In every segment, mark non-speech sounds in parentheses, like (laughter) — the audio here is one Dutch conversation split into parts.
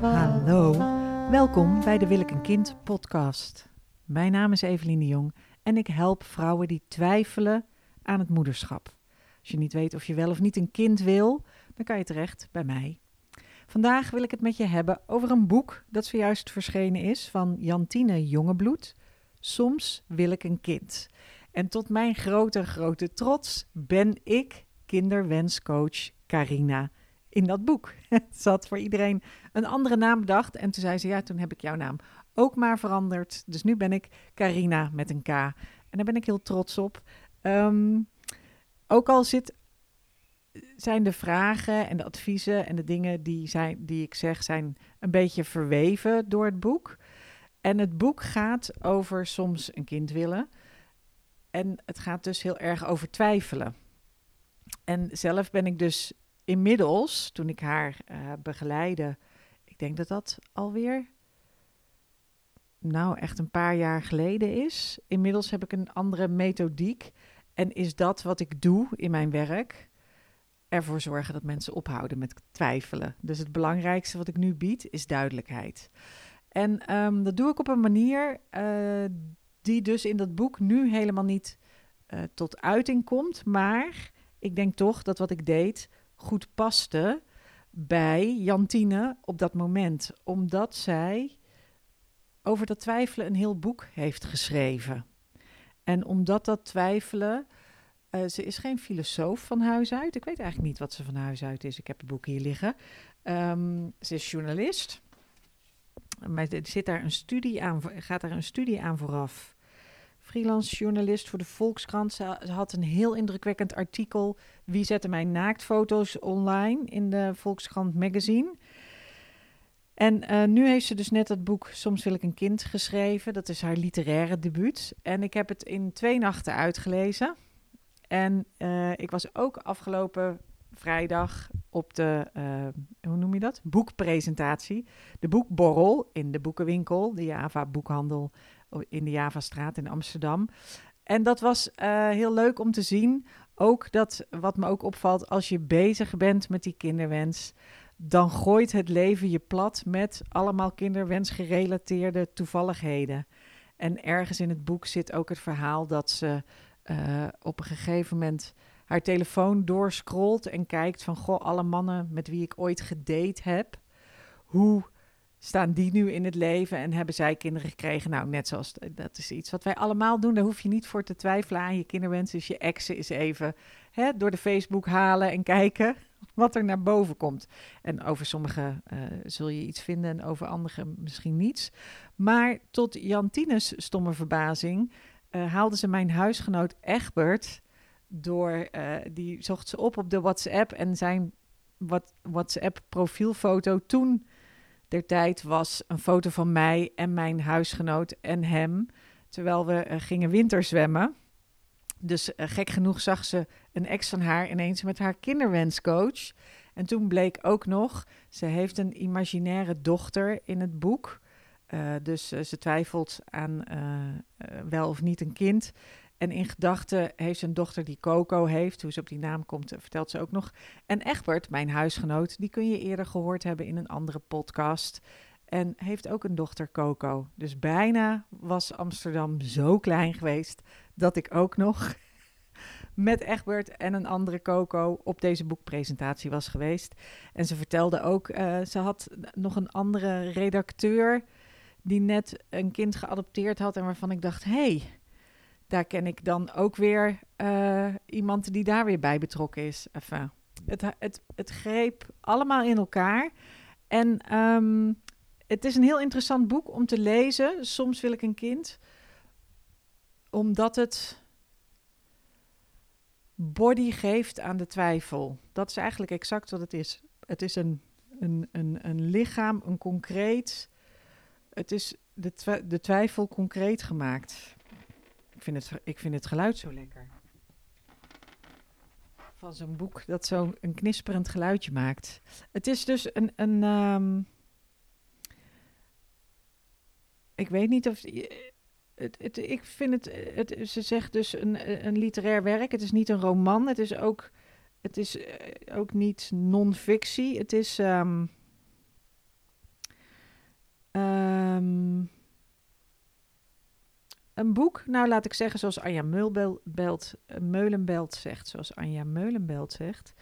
Hallo, welkom bij de Wil ik een kind podcast. Mijn naam is Evelien de Jong en ik help vrouwen die twijfelen aan het moederschap. Als je niet weet of je wel of niet een kind wil, dan kan je terecht bij mij. Vandaag wil ik het met je hebben over een boek dat zojuist verschenen is van Jantine Jongebloed. Soms wil ik een kind. En tot mijn grote, grote trots ben ik kinderwenscoach Carina in dat boek. (laughs) Het zat voor iedereen een andere naam bedacht. En toen zei ze, ja, toen heb ik jouw naam ook maar veranderd. Dus nu ben ik Carina met een K. En daar ben ik heel trots op. Ehm, ook al zit, zijn de vragen en de adviezen en de dingen die, zijn, die ik zeg, zijn een beetje verweven door het boek. En het boek gaat over soms een kind willen. En het gaat dus heel erg over twijfelen. En zelf ben ik dus inmiddels, toen ik haar uh, begeleide, ik denk dat dat alweer, nou echt een paar jaar geleden is. Inmiddels heb ik een andere methodiek. En is dat wat ik doe in mijn werk? Ervoor zorgen dat mensen ophouden met twijfelen. Dus het belangrijkste wat ik nu bied is duidelijkheid. En um, dat doe ik op een manier uh, die dus in dat boek nu helemaal niet uh, tot uiting komt. Maar ik denk toch dat wat ik deed goed paste bij Jantine op dat moment. Omdat zij over dat twijfelen een heel boek heeft geschreven. En omdat dat twijfelen. Uh, ze is geen filosoof van huis uit. Ik weet eigenlijk niet wat ze van huis uit is. Ik heb het boek hier liggen. Um, ze is journalist. Maar zit daar een studie aan, gaat daar een studie aan vooraf freelance journalist voor de Volkskrant. Ze had een heel indrukwekkend artikel. Wie zette mijn naaktfoto's online in de Volkskrant magazine? En uh, nu heeft ze dus net het boek Soms wil ik een kind geschreven. Dat is haar literaire debuut. En ik heb het in twee nachten uitgelezen. En uh, ik was ook afgelopen vrijdag op de, uh, hoe noem je dat? Boekpresentatie. De boekborrel in de boekenwinkel, de Java Boekhandel in de Javastraat in Amsterdam. En dat was uh, heel leuk om te zien. Ook dat, wat me ook opvalt, als je bezig bent met die kinderwens, dan gooit het leven je plat met allemaal kinderwensgerelateerde toevalligheden. En ergens in het boek zit ook het verhaal dat ze uh, op een gegeven moment haar telefoon doorscrollt en kijkt van, goh, alle mannen met wie ik ooit gedate heb, hoe staan die nu in het leven en hebben zij kinderen gekregen? Nou, net zoals dat is iets wat wij allemaal doen. Daar hoef je niet voor te twijfelen aan je kinderwens. Dus je exen is even hè, door de Facebook halen en kijken (laughs) wat er naar boven komt. En over sommige uh, zul je iets vinden en over andere misschien niets. Maar tot Jantines stomme verbazing uh, haalde ze mijn huisgenoot Egbert door, die zocht ze op op de WhatsApp en zijn wat WhatsApp profielfoto toen der tijd was een foto van mij en mijn huisgenoot en hem, terwijl we uh, gingen winterzwemmen. Dus uh, gek genoeg zag ze een ex van haar ineens met haar kinderwenscoach. En toen bleek ook nog, ze heeft een imaginaire dochter in het boek. Uh, dus ze twijfelt aan wel of niet een kind. En in gedachten heeft een dochter die Coco heeft. Hoe ze op die naam komt, eh, vertelt ze ook nog. En Egbert, mijn huisgenoot, die kun je eerder gehoord hebben in een andere podcast. En heeft ook een dochter Coco. Dus bijna was Amsterdam zo klein geweest dat ik ook nog (laughs) met Egbert en een andere Coco op deze boekpresentatie was geweest. En ze vertelde ook, uh, ze had nog een andere redacteur die net een kind geadopteerd had en waarvan ik dacht, hey, daar ken ik dan ook weer uh, iemand die daar weer bij betrokken is. Enfin, het, het, het greep allemaal in elkaar. En um, het is een heel interessant boek om te lezen. Soms wil ik een kind. Omdat het body geeft aan de twijfel. Dat is eigenlijk exact wat het is. Het is een, een, een, een lichaam, een concreet. Het is de, de twijfel concreet gemaakt vind het, ik vind het geluid zo lekker. Van zo'n boek dat zo'n knisperend geluidje maakt. Het is dus een. een um, ik weet niet of. Het, het, ik vind het, het. Ze zegt dus een, een literair werk. Het is niet een roman. Het is ook Het is eh, ook niet non-fictie. Het is. ehm, ehm, een boek, nou laat ik zeggen zoals Anja Meulbelt, eh, Meulenbelt zegt, zoals Anja Meulenbelt zegt.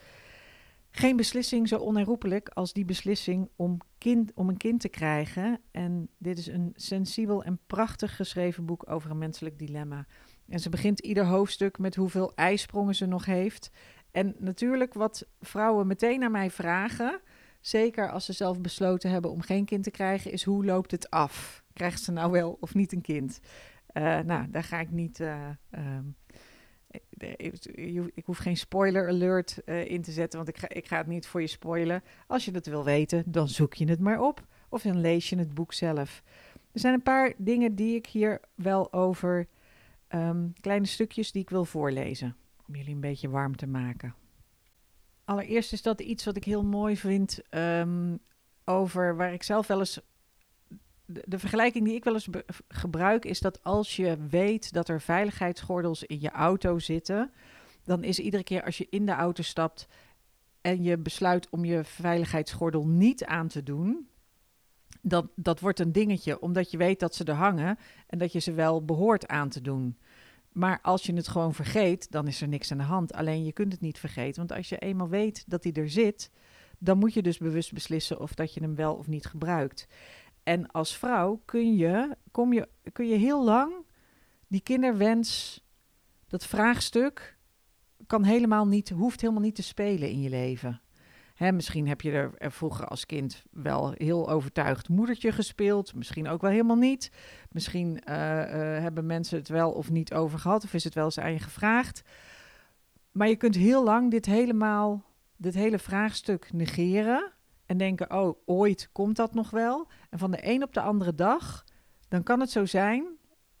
Geen beslissing zo onherroepelijk als die beslissing om, kind, om een kind te krijgen. En dit is een sensibel en prachtig geschreven boek over een menselijk dilemma. En ze begint ieder hoofdstuk met hoeveel ijsprongen ze nog heeft. En natuurlijk wat vrouwen meteen aan mij vragen, zeker als ze zelf besloten hebben om geen kind te krijgen, is hoe loopt het af? Krijgt ze nou wel of niet een kind? Uh, nou, daar ga ik niet. Uh, um, ik hoef geen spoiler alert uh, in te zetten, want ik ga, ik ga het niet voor je spoilen. Als je het wil weten, dan zoek je het maar op. Of dan lees je het boek zelf. Er zijn een paar dingen die ik hier wel over. Um, kleine stukjes die ik wil voorlezen. Om jullie een beetje warm te maken. Allereerst is dat iets wat ik heel mooi vind. Um, over waar ik zelf wel eens de, vergelijking die ik wel eens gebruik is dat als je weet dat er veiligheidsgordels in je auto zitten, dan is iedere keer als je in de auto stapt en je besluit om je veiligheidsgordel niet aan te doen, dat, dat wordt een dingetje, omdat je weet dat ze er hangen en dat je ze wel behoort aan te doen. Maar als je het gewoon vergeet, dan is er niks aan de hand. Alleen je kunt het niet vergeten, want als je eenmaal weet dat hij er zit, dan moet je dus bewust beslissen of dat je hem wel of niet gebruikt. En als vrouw kun je, kom je, kun je heel lang die kinderwens, dat vraagstuk, kan helemaal niet, hoeft helemaal niet te spelen in je leven. Hè, misschien heb je er, vroeger als kind wel heel overtuigd moedertje gespeeld. Misschien ook wel helemaal niet. Misschien uh, uh, hebben mensen het wel of niet over gehad. Of is het wel eens aan je gevraagd. Maar je kunt heel lang dit helemaal, dit hele vraagstuk negeren. En denken, oh, ooit komt dat nog wel. En van de een op de andere dag, dan kan het zo zijn.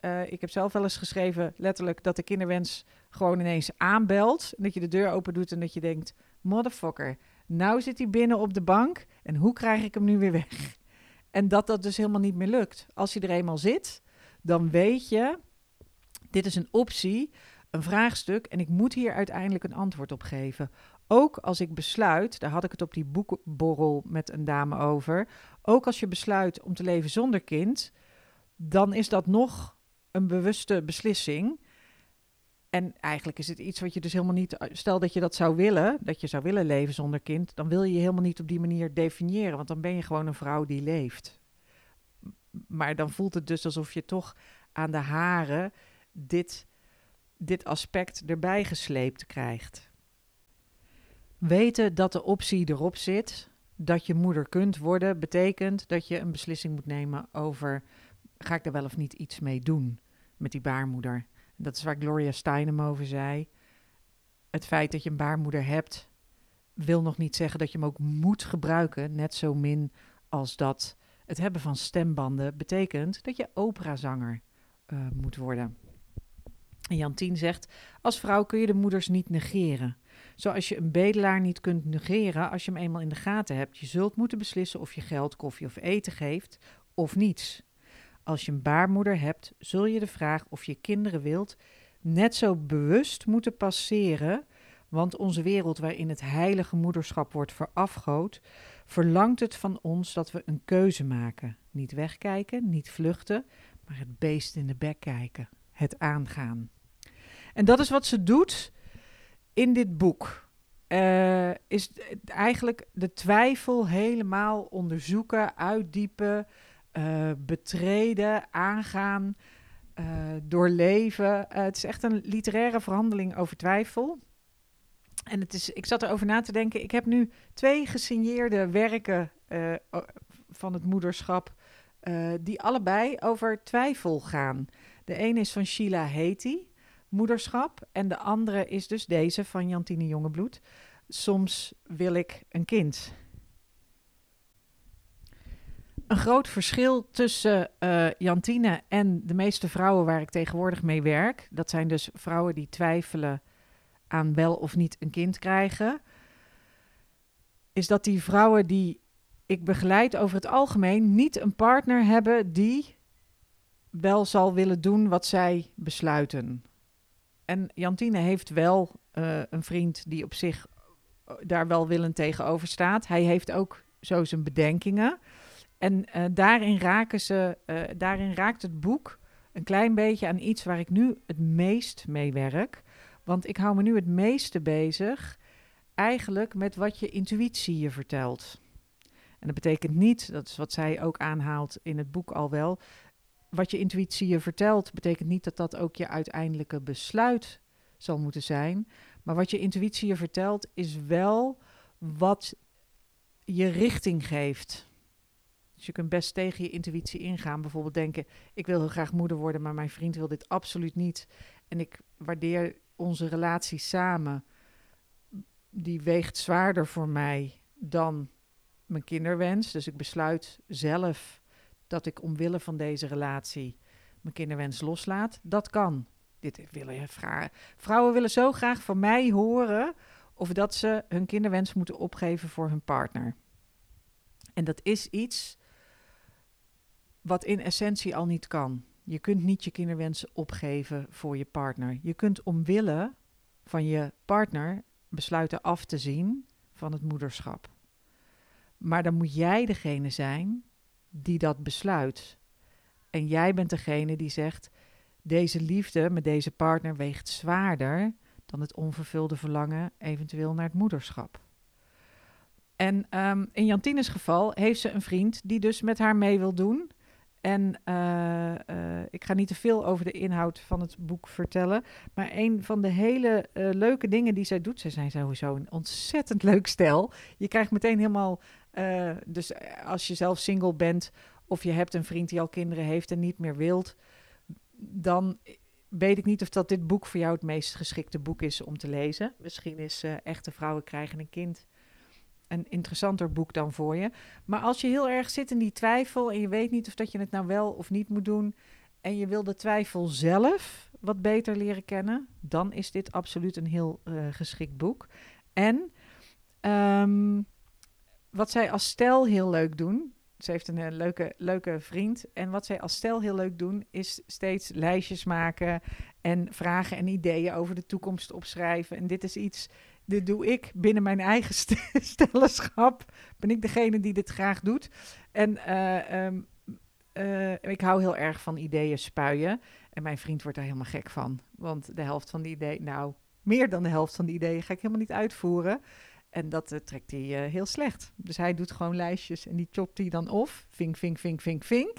Uh, ik heb zelf wel eens geschreven, letterlijk, dat de kinderwens gewoon ineens aanbelt. Dat je de deur open doet en dat je denkt, motherfucker, nou zit hij binnen op de bank. En hoe krijg ik hem nu weer weg? (laughs) En dat dat dus helemaal niet meer lukt. Als je er eenmaal zit, dan weet je, dit is een optie, een vraagstuk. En ik moet hier uiteindelijk een antwoord op geven. Ook als ik besluit, daar had ik het op die boekborrel met een dame over. Ook als je besluit om te leven zonder kind, dan is dat nog een bewuste beslissing. En eigenlijk is het iets wat je dus helemaal niet. Stel dat je dat zou willen, dat je zou willen leven zonder kind, dan wil je je helemaal niet op die manier definiëren, want dan ben je gewoon een vrouw die leeft. Maar dan voelt het dus alsof je toch aan de haren dit, dit aspect erbij gesleept krijgt. Weten dat de optie erop zit, dat je moeder kunt worden, betekent dat je een beslissing moet nemen over: ga ik er wel of niet iets mee doen met die baarmoeder? Dat is waar Gloria Steinem over zei. Het feit dat je een baarmoeder hebt, wil nog niet zeggen dat je hem ook moet gebruiken, net zo min als dat het hebben van stembanden betekent dat je operazanger uh, moet worden. En Jantien zegt: Als vrouw kun je de moeders niet negeren. Zoals je een bedelaar niet kunt negeren als je hem eenmaal in de gaten hebt. Je zult moeten beslissen of je geld, koffie of eten geeft of niets. Als je een baarmoeder hebt, zul je de vraag of je kinderen wilt net zo bewust moeten passeren, want onze wereld waarin het heilige moederschap wordt verafgood, verlangt het van ons dat we een keuze maken. Niet wegkijken, niet vluchten, maar het beest in de bek kijken, het aangaan. En dat is wat ze doet in dit boek uh, is eigenlijk de twijfel helemaal onderzoeken, uitdiepen, uh, betreden, aangaan, uh, doorleven. het is echt een literaire verhandeling over twijfel. En het is, ik zat erover na te denken. Ik heb nu twee gesigneerde werken van het moederschap, die allebei over twijfel gaan. De ene is van Sheila Heti moederschap. En de andere is dus deze van Jantine Jongebloed. Soms wil ik een kind. Een groot verschil tussen uh, Jantine en de meeste vrouwen waar ik tegenwoordig mee werk. Dat zijn dus vrouwen die twijfelen aan wel of niet een kind krijgen. Is dat die vrouwen die ik begeleid over het algemeen niet een partner hebben die wel zal willen doen wat zij besluiten. En Jantine heeft wel uh, een vriend die op zich daar welwillend tegenover staat. Hij heeft ook zo zijn bedenkingen. En uh, daarin, raken ze, daarin raakt het boek een klein beetje aan iets waar ik nu het meest mee werk. Want ik hou me nu het meeste bezig eigenlijk met wat je intuïtie je vertelt. En dat betekent niet, dat is wat zij ook aanhaalt in het boek al wel, wat je intuïtie je vertelt, betekent niet dat dat ook je uiteindelijke besluit zal moeten zijn. Maar wat je intuïtie je vertelt, is wel wat je richting geeft. Dus je kunt best tegen je intuïtie ingaan. Bijvoorbeeld denken: ik wil heel graag moeder worden, maar mijn vriend wil dit absoluut niet. En ik waardeer onze relatie samen. Die weegt zwaarder voor mij dan mijn kinderwens. Dus ik besluit zelf dat ik omwille van deze relatie mijn kinderwens loslaat. Dat kan. Dit willen vragen. Vrouwen willen zo graag van mij horen of dat ze hun kinderwens moeten opgeven voor hun partner. En dat is iets wat in essentie al niet kan. Je kunt niet je kinderwensen opgeven voor je partner. Je kunt omwille van je partner besluiten af te zien van het moederschap. Maar dan moet jij degene zijn die dat besluit. En jij bent degene die zegt: deze liefde met deze partner weegt zwaarder dan het onvervulde verlangen, eventueel naar het moederschap. En um, in Jantines geval heeft ze een vriend die dus met haar mee wil doen. En uh, uh, ik ga niet te veel over de inhoud van het boek vertellen. Maar een van de hele uh, leuke dingen die zij doet. Ze zijn sowieso een ontzettend leuk stel. Je krijgt meteen helemaal. Dus als je zelf single bent. of je hebt een vriend die al kinderen heeft en niet meer wilt. dan weet ik niet of dat dit boek voor jou het meest geschikte boek is om te lezen. Misschien is Echte Vrouwen krijgen een kind een interessanter boek dan voor je. Maar als je heel erg zit in die twijfel en je weet niet of dat je het nou wel of niet moet doen en je wil de twijfel zelf wat beter leren kennen, dan is dit absoluut een heel geschikt boek. En um, wat zij als stel heel leuk doen, ze heeft een, een leuke, leuke vriend. En wat zij als stel heel leuk doen, is steeds lijstjes maken en vragen en ideeën over de toekomst opschrijven. En dit is iets dit doe ik binnen mijn eigen st (laughs) stellenschap. Ben ik degene die dit graag doet. En uh, um, uh, ik hou heel erg van ideeën spuien. En mijn vriend wordt daar helemaal gek van. Want de helft van die ideeën, nou, meer dan de helft van die ideeën ga ik helemaal niet uitvoeren. En dat uh, trekt hij heel slecht. Dus hij doet gewoon lijstjes en die chopt hij dan of. Vink, vink, vink, vink, vink.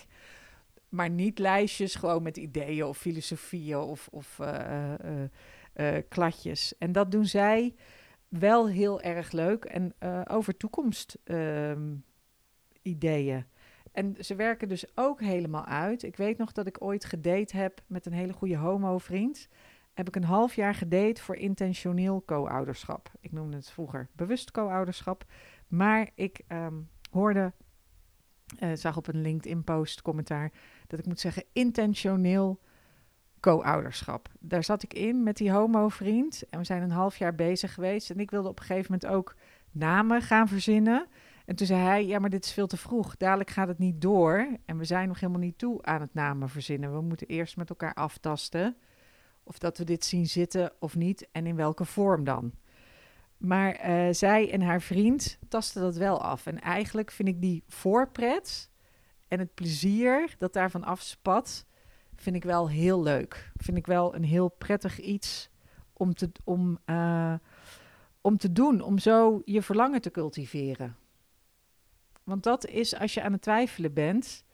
Maar niet lijstjes gewoon met ideeën of filosofieën of, of uh, kladjes. En dat doen zij wel heel erg leuk. En over toekomst ehm, ideeën. En ze werken dus ook helemaal uit. Ik weet nog dat ik ooit gedate heb met een hele goede homo-vriend. Heb ik een half jaar gedate voor intentioneel co-ouderschap. Ik noemde het vroeger bewust co-ouderschap. Maar ik um, hoorde, uh, zag op een LinkedIn-post commentaar, dat ik moet zeggen intentioneel co-ouderschap. Daar zat ik in met die homo-vriend. En we zijn een half jaar bezig geweest. En ik wilde op een gegeven moment ook namen gaan verzinnen. En toen zei hij: Ja, maar dit is veel te vroeg. Dadelijk gaat het niet door. En we zijn nog helemaal niet toe aan het namen verzinnen. We moeten eerst met elkaar aftasten. Of dat we dit zien zitten of niet. En in welke vorm dan. Maar uh, zij en haar vriend tasten dat wel af. En eigenlijk vind ik die voorpret en het plezier dat daarvan afspat vind ik wel heel leuk. Vind ik wel een heel prettig iets om te, om, uh, om te doen, om zo je verlangen te cultiveren. Want dat is, als je aan het twijfelen bent,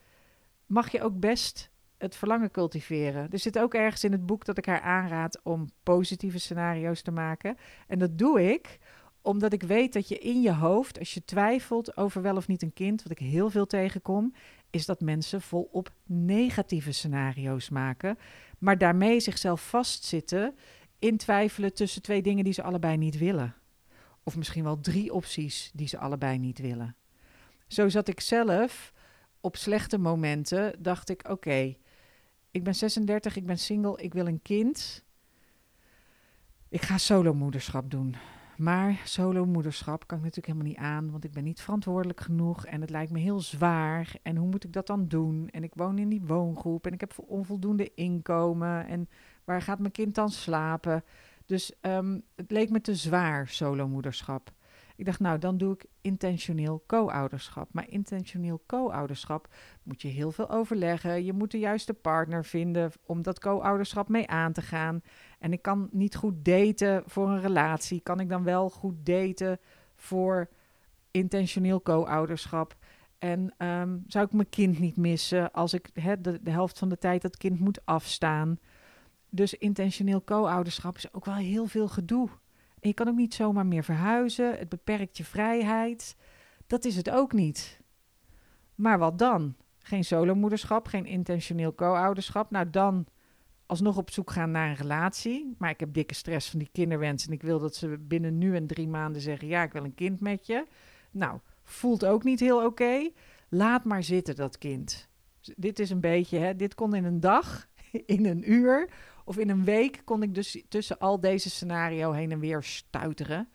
mag je ook best het verlangen cultiveren. Er zit ook ergens in het boek dat ik haar aanraad om positieve scenario's te maken. En dat doe ik omdat ik weet dat je in je hoofd, als je twijfelt over wel of niet een kind, wat ik heel veel tegenkom, is dat mensen volop negatieve scenario's maken, maar daarmee zichzelf vastzitten in twijfelen tussen twee dingen die ze allebei niet willen. Of misschien wel drie opties die ze allebei niet willen. Zo zat ik zelf op slechte momenten, dacht ik: oké, ik ben 36, ik ben single, ik wil een kind. Ik ga solomoederschap doen. Maar solo-moederschap kan ik natuurlijk helemaal niet aan, want ik ben niet verantwoordelijk genoeg en het lijkt me heel zwaar. En hoe moet ik dat dan doen? En ik woon in die woongroep en ik heb onvoldoende inkomen. En waar gaat mijn kind dan slapen? Dus um, het leek me te zwaar, solo-moederschap. Ik dacht, nou, dan doe ik intentioneel co-ouderschap. Maar intentioneel co-ouderschap moet je heel veel overleggen. Je moet de juiste partner vinden om dat co-ouderschap mee aan te gaan. En ik kan niet goed daten voor een relatie. Kan ik dan wel goed daten voor intentioneel co-ouderschap? En ehm, zou ik mijn kind niet missen als ik de, de helft van de tijd dat kind moet afstaan? Dus intentioneel co-ouderschap is ook wel heel veel gedoe. Je kan ook niet zomaar meer verhuizen. Het beperkt je vrijheid. Dat is het ook niet. Maar wat dan? Geen solomoederschap, geen intentioneel co-ouderschap. Nou, dan alsnog op zoek gaan naar een relatie. Maar ik heb dikke stress van die kinderwens. En ik wil dat ze binnen nu en drie maanden zeggen: Ja, ik wil een kind met je. Nou, voelt ook niet heel oké. Laat maar zitten, dat kind. Dit is een beetje, hè, dit kon in een dag, (laughs) in een uur of in een week kon ik dus tussen al deze scenario heen en weer stuiteren.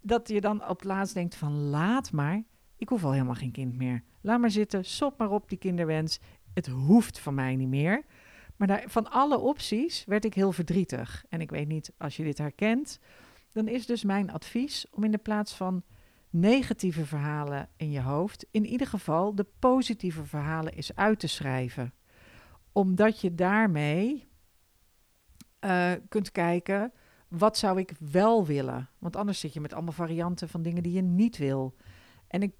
Dat je dan op laatst denkt van laat maar, ik hoef al helemaal geen kind meer. Laat maar zitten, sop maar op die kinderwens. Het hoeft van mij niet meer. Maar daar, van alle opties werd ik heel verdrietig. En ik weet niet, als je dit herkent, dan is dus mijn advies om in de plaats van negatieve verhalen in je hoofd, in ieder geval de positieve verhalen eens uit te schrijven. Omdat je daarmee uh, kunt kijken, wat zou ik wel willen? Want anders zit je met allemaal varianten van dingen die je niet wil. En ik,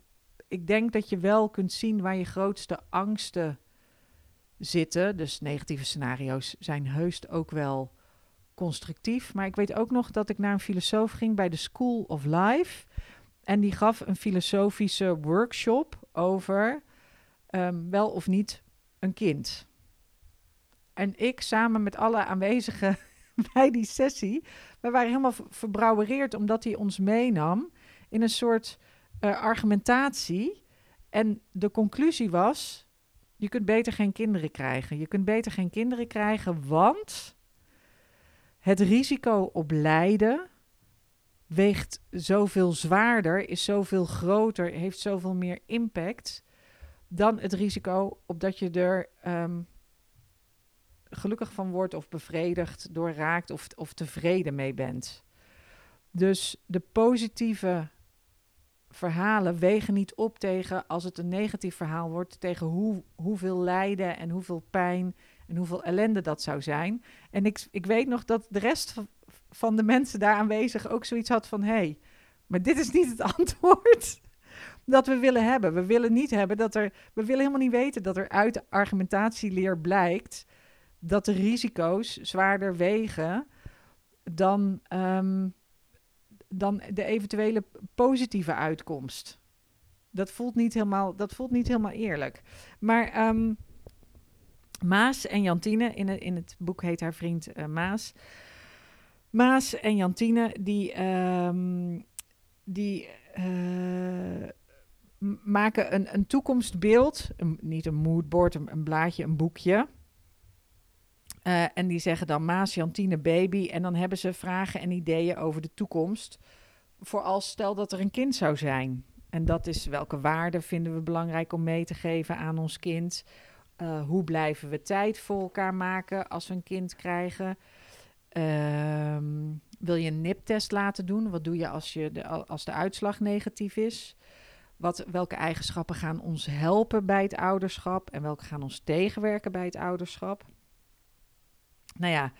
ik denk dat je wel kunt zien waar je grootste angsten zitten. Dus negatieve scenario's zijn heus ook wel constructief. Maar ik weet ook nog dat ik naar een filosoof ging bij de School of Life. En die gaf een filosofische workshop over um, wel of niet een kind. En ik samen met alle aanwezigen (laughs) bij die sessie, we waren helemaal verbrouwereerd omdat hij ons meenam in een soort uh, argumentatie. En de conclusie was: je kunt beter geen kinderen krijgen. Je kunt beter geen kinderen krijgen, want het risico op lijden weegt zoveel zwaarder, is zoveel groter, heeft zoveel meer impact dan het risico op dat je er um, gelukkig van wordt of bevredigd door raakt of, of tevreden mee bent. Dus de positieve verhalen wegen niet op tegen als het een negatief verhaal wordt, tegen hoe, hoeveel lijden en hoeveel pijn en hoeveel ellende dat zou zijn. En ik, ik weet nog dat de rest van de mensen daar aanwezig ook zoiets had van: hé, hey, maar dit is niet het (laughs) antwoord dat we willen hebben. We willen niet hebben dat er, we willen helemaal niet weten dat er uit de argumentatieleer blijkt dat de risico's zwaarder wegen dan, ehm, dan de eventuele positieve uitkomst. Dat voelt niet helemaal, dat voelt niet helemaal eerlijk. Maar um, Maas en Jantine, in het, in het boek heet haar vriend uh, Maas. Maas en Jantine, die, um, die uh, maken een, een toekomstbeeld, een, niet een moodboard, een, een blaadje, een boekje. Uh, en die zeggen dan Maas, Jantine, baby. En dan hebben ze vragen en ideeën over de toekomst. Voor als stel dat er een kind zou zijn. En dat is welke waarden vinden we belangrijk om mee te geven aan ons kind. Uh, hoe blijven we tijd voor elkaar maken als we een kind krijgen? Uh, wil je een NIP-test laten doen? Wat doe je als, je de, als de uitslag negatief is? Wat, welke eigenschappen gaan ons helpen bij het ouderschap en welke gaan ons tegenwerken bij het ouderschap? Nou ja,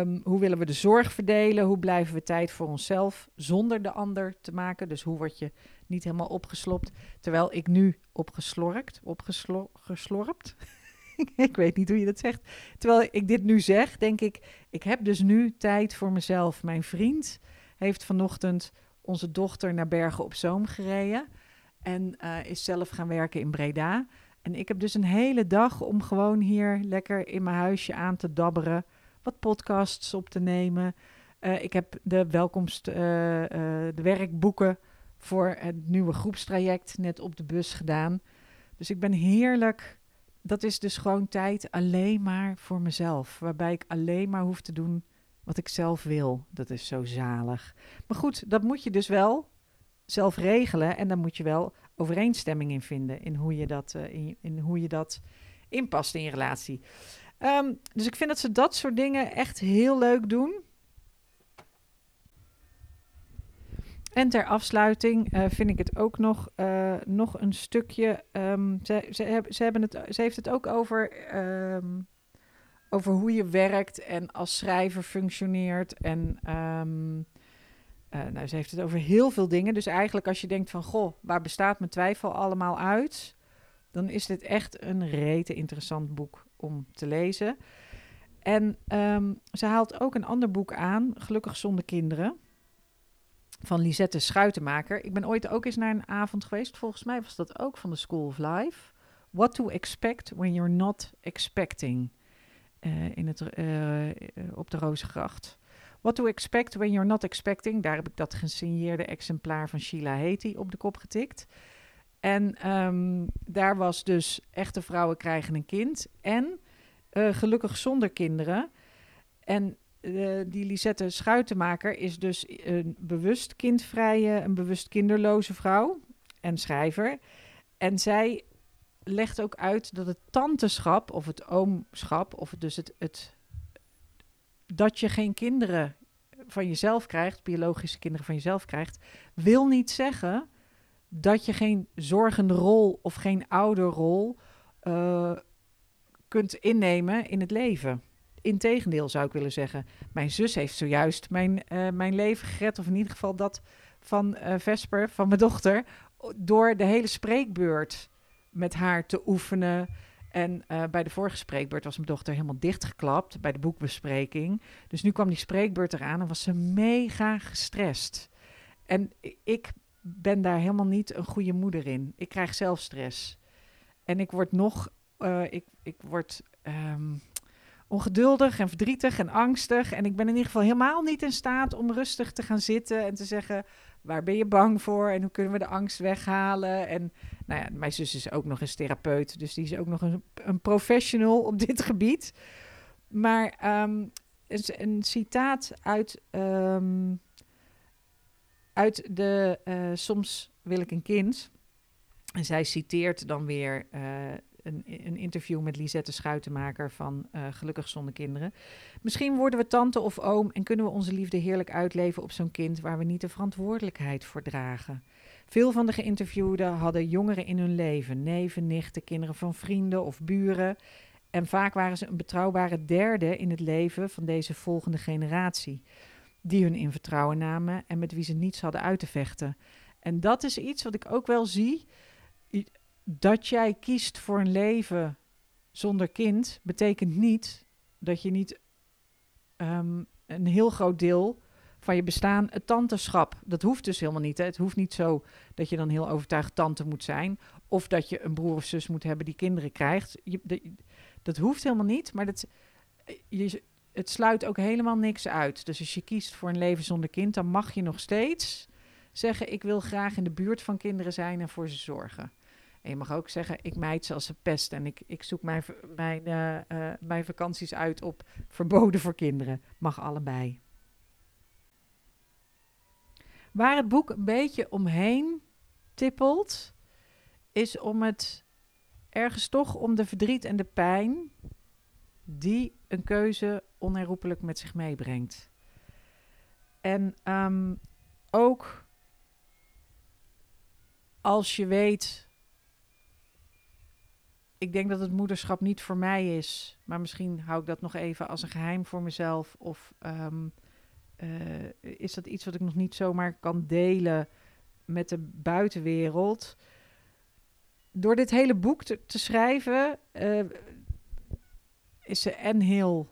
um, hoe willen we de zorg verdelen? Hoe blijven we tijd voor onszelf zonder de ander te maken? Dus hoe word je niet helemaal opgeslopt? Terwijl ik nu opgeslorpt, opgeslorpt. (laughs) ik weet niet hoe je dat zegt. Terwijl ik dit nu zeg, denk ik, ik heb dus nu tijd voor mezelf. Mijn vriend heeft vanochtend onze dochter naar Bergen op Zoom gereden en uh, is zelf gaan werken in Breda. En ik heb dus een hele dag om gewoon hier lekker in mijn huisje aan te dabberen, wat podcasts op te nemen. Uh, ik heb de welkomst, uh, uh, de werkboeken voor het nieuwe groepstraject net op de bus gedaan. Dus ik ben heerlijk. Dat is dus gewoon tijd alleen maar voor mezelf. Waarbij ik alleen maar hoef te doen wat ik zelf wil. Dat is zo zalig. Maar goed, dat moet je dus wel zelf regelen. En dan moet je wel overeenstemming in vinden in hoe je dat, uh, in, in, hoe je dat inpast in je relatie. Um, dus ik vind dat ze dat soort dingen echt heel leuk doen. En ter afsluiting uh, vind ik het ook nog, uh, nog een stukje. Um, ze, ze, heb, ze, hebben het, ze heeft het ook over, um, over hoe je werkt en als schrijver functioneert. En uh, nou, ze heeft het over heel veel dingen. Dus eigenlijk als je denkt van, goh, waar bestaat mijn twijfel allemaal uit? Dan is dit echt een rete interessant boek om te lezen. En ze haalt ook een ander boek aan, Gelukkig zonder kinderen van Lisette Schuitenmaker. Ik ben ooit ook eens naar een avond geweest. Volgens mij was dat ook van de School of Life. What to expect when you're not expecting. Uh, in het, uh, op de Rozengracht. What to expect when you're not expecting. Daar heb ik dat gesigneerde exemplaar van Sheila Heti op de kop getikt. En um, daar was dus echte vrouwen krijgen een kind. En uh, gelukkig zonder kinderen. En uh, die Lisette Schuitenmaker is dus een bewust kindvrije, een bewust kinderloze vrouw en schrijver. En zij legt ook uit dat het tanteschap of het oomschap, of dus het, het dat je geen kinderen van jezelf krijgt, biologische kinderen van jezelf krijgt, wil niet zeggen dat je geen zorgende rol of geen ouderrol uh, kunt innemen in het leven. Integendeel zou ik willen zeggen. Mijn zus heeft zojuist mijn, uh, mijn leven gered, of in ieder geval dat van uh, Vesper, van mijn dochter, door de hele spreekbeurt met haar te oefenen. En uh, bij de vorige spreekbeurt was mijn dochter helemaal dichtgeklapt bij de boekbespreking. Dus nu kwam die spreekbeurt eraan en was ze mega gestrest. En ik ben daar helemaal niet een goede moeder in. Ik krijg zelf stress. En ik word nog, uh, ik, ik word um, ongeduldig en verdrietig en angstig. En ik ben in ieder geval helemaal niet in staat om rustig te gaan zitten en te zeggen: waar ben je bang voor en hoe kunnen we de angst weghalen? En nou ja, mijn zus is ook nog eens therapeut, dus die is ook nog een, een professional op dit gebied. Maar een, een, citaat uit, um, uit de uh, Soms wil ik een kind. En zij citeert dan weer uh, een, een, interview met Lisette Schuitenmaker van uh, Gelukkig Zonder Kinderen. Misschien worden we tante of oom en kunnen we onze liefde heerlijk uitleven op zo'n kind waar we niet de verantwoordelijkheid voor dragen. Veel van de geïnterviewden hadden jongeren in hun leven, neven, nichten, kinderen van vrienden of buren. En vaak waren ze een betrouwbare derde in het leven van deze volgende generatie, die hun in vertrouwen namen en met wie ze niets hadden uit te vechten. En dat is iets wat ik ook wel zie dat jij kiest voor een leven zonder kind, betekent niet dat je niet um, een heel groot deel van je bestaan het tanteschap. Dat hoeft dus helemaal niet. Hè? Het hoeft niet zo dat je dan heel overtuigd tante moet zijn. Of dat je een broer of zus moet hebben die kinderen krijgt. Je, de, dat hoeft helemaal niet. Maar dat, je, het sluit ook helemaal niks uit. Dus als je kiest voor een leven zonder kind, dan mag je nog steeds zeggen: Ik wil graag in de buurt van kinderen zijn en voor ze zorgen. En je mag ook zeggen, ik meid ze als een pest en ik, ik zoek mijn, mijn, uh, uh, mijn vakanties uit op verboden voor kinderen. Mag allebei. Waar het boek een beetje omheen tippelt, is om het ergens toch om de verdriet en de pijn die een keuze onherroepelijk met zich meebrengt. En um, ook als je weet ik denk dat het moederschap niet voor mij is. Maar misschien hou ik dat nog even als een geheim voor mezelf. Of um, uh, is dat iets wat ik nog niet zomaar kan delen met de buitenwereld? Door dit hele boek te, schrijven, uh, is ze en heel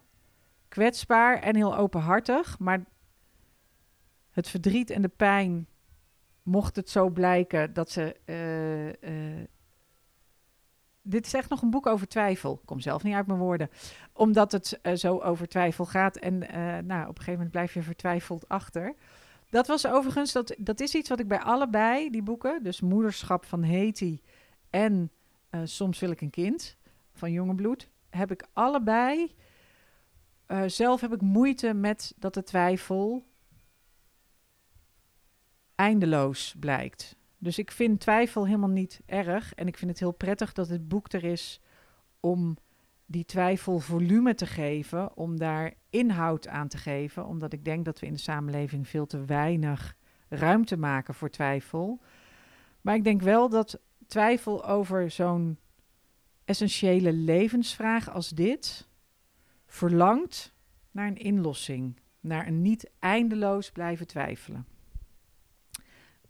kwetsbaar en heel openhartig. Maar het verdriet en de pijn, mocht het zo blijken dat ze uh, dit is echt nog een boek over twijfel. Ik kom zelf niet uit mijn woorden. Omdat het uh, zo over twijfel gaat. En uh, nou, op een gegeven moment blijf je vertwijfeld achter. Dat was overigens, dat, dat is iets wat ik bij allebei die boeken, dus Moederschap van Heti en uh, Soms wil ik een kind van Jonge Bloed, heb ik allebei. zelf heb ik moeite met dat de twijfel eindeloos blijkt. Dus ik vind twijfel helemaal niet erg. En ik vind het heel prettig dat het boek er is om die twijfel volume te geven, om daar inhoud aan te geven. Omdat ik denk dat we in de samenleving veel te weinig ruimte maken voor twijfel. Maar ik denk wel dat twijfel over zo'n essentiële levensvraag als dit verlangt naar een inlossing, naar een niet eindeloos blijven twijfelen.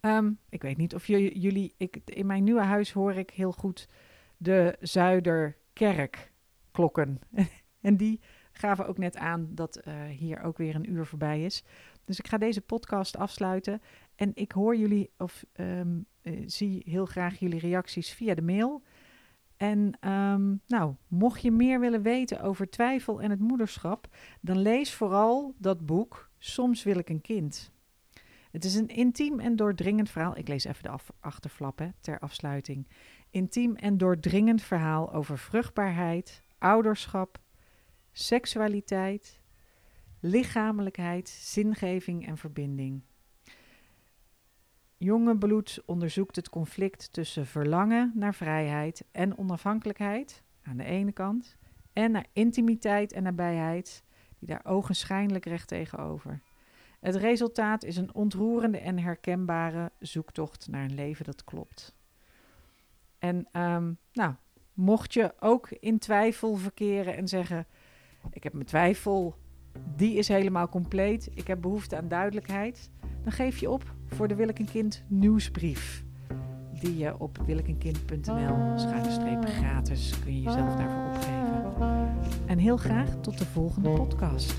Ehm, ik weet niet of jullie, ik, in mijn nieuwe huis hoor ik heel goed de Zuiderkerkklokken. (laughs) en die gaven ook net aan dat uh, hier ook weer een uur voorbij is. Dus ik ga deze podcast afsluiten. En ik hoor jullie of um, zie heel graag jullie reacties via de mail. En um, nou, mocht je meer willen weten over twijfel en het moederschap, dan lees vooral dat boek Soms wil ik een kind. Het is een intiem en doordringend verhaal. Ik lees even de af, ter afsluiting. Intiem en doordringend verhaal over vruchtbaarheid, ouderschap, seksualiteit, lichamelijkheid, zingeving en verbinding. Jonge bloed onderzoekt het conflict tussen verlangen naar vrijheid en onafhankelijkheid aan de ene kant en naar intimiteit en nabijheid, die daar ogenschijnlijk recht tegenover. Het resultaat is een ontroerende en herkenbare zoektocht naar een leven dat klopt. En ehm, nou, mocht je ook in twijfel verkeren en zeggen: Ik heb mijn twijfel, die is helemaal compleet, ik heb behoefte aan duidelijkheid, dan geef je op voor de Willekenkind nieuwsbrief. Die je op willekenkind.nl schuine gratis kun je jezelf daarvoor opgeven. En heel graag tot de volgende podcast.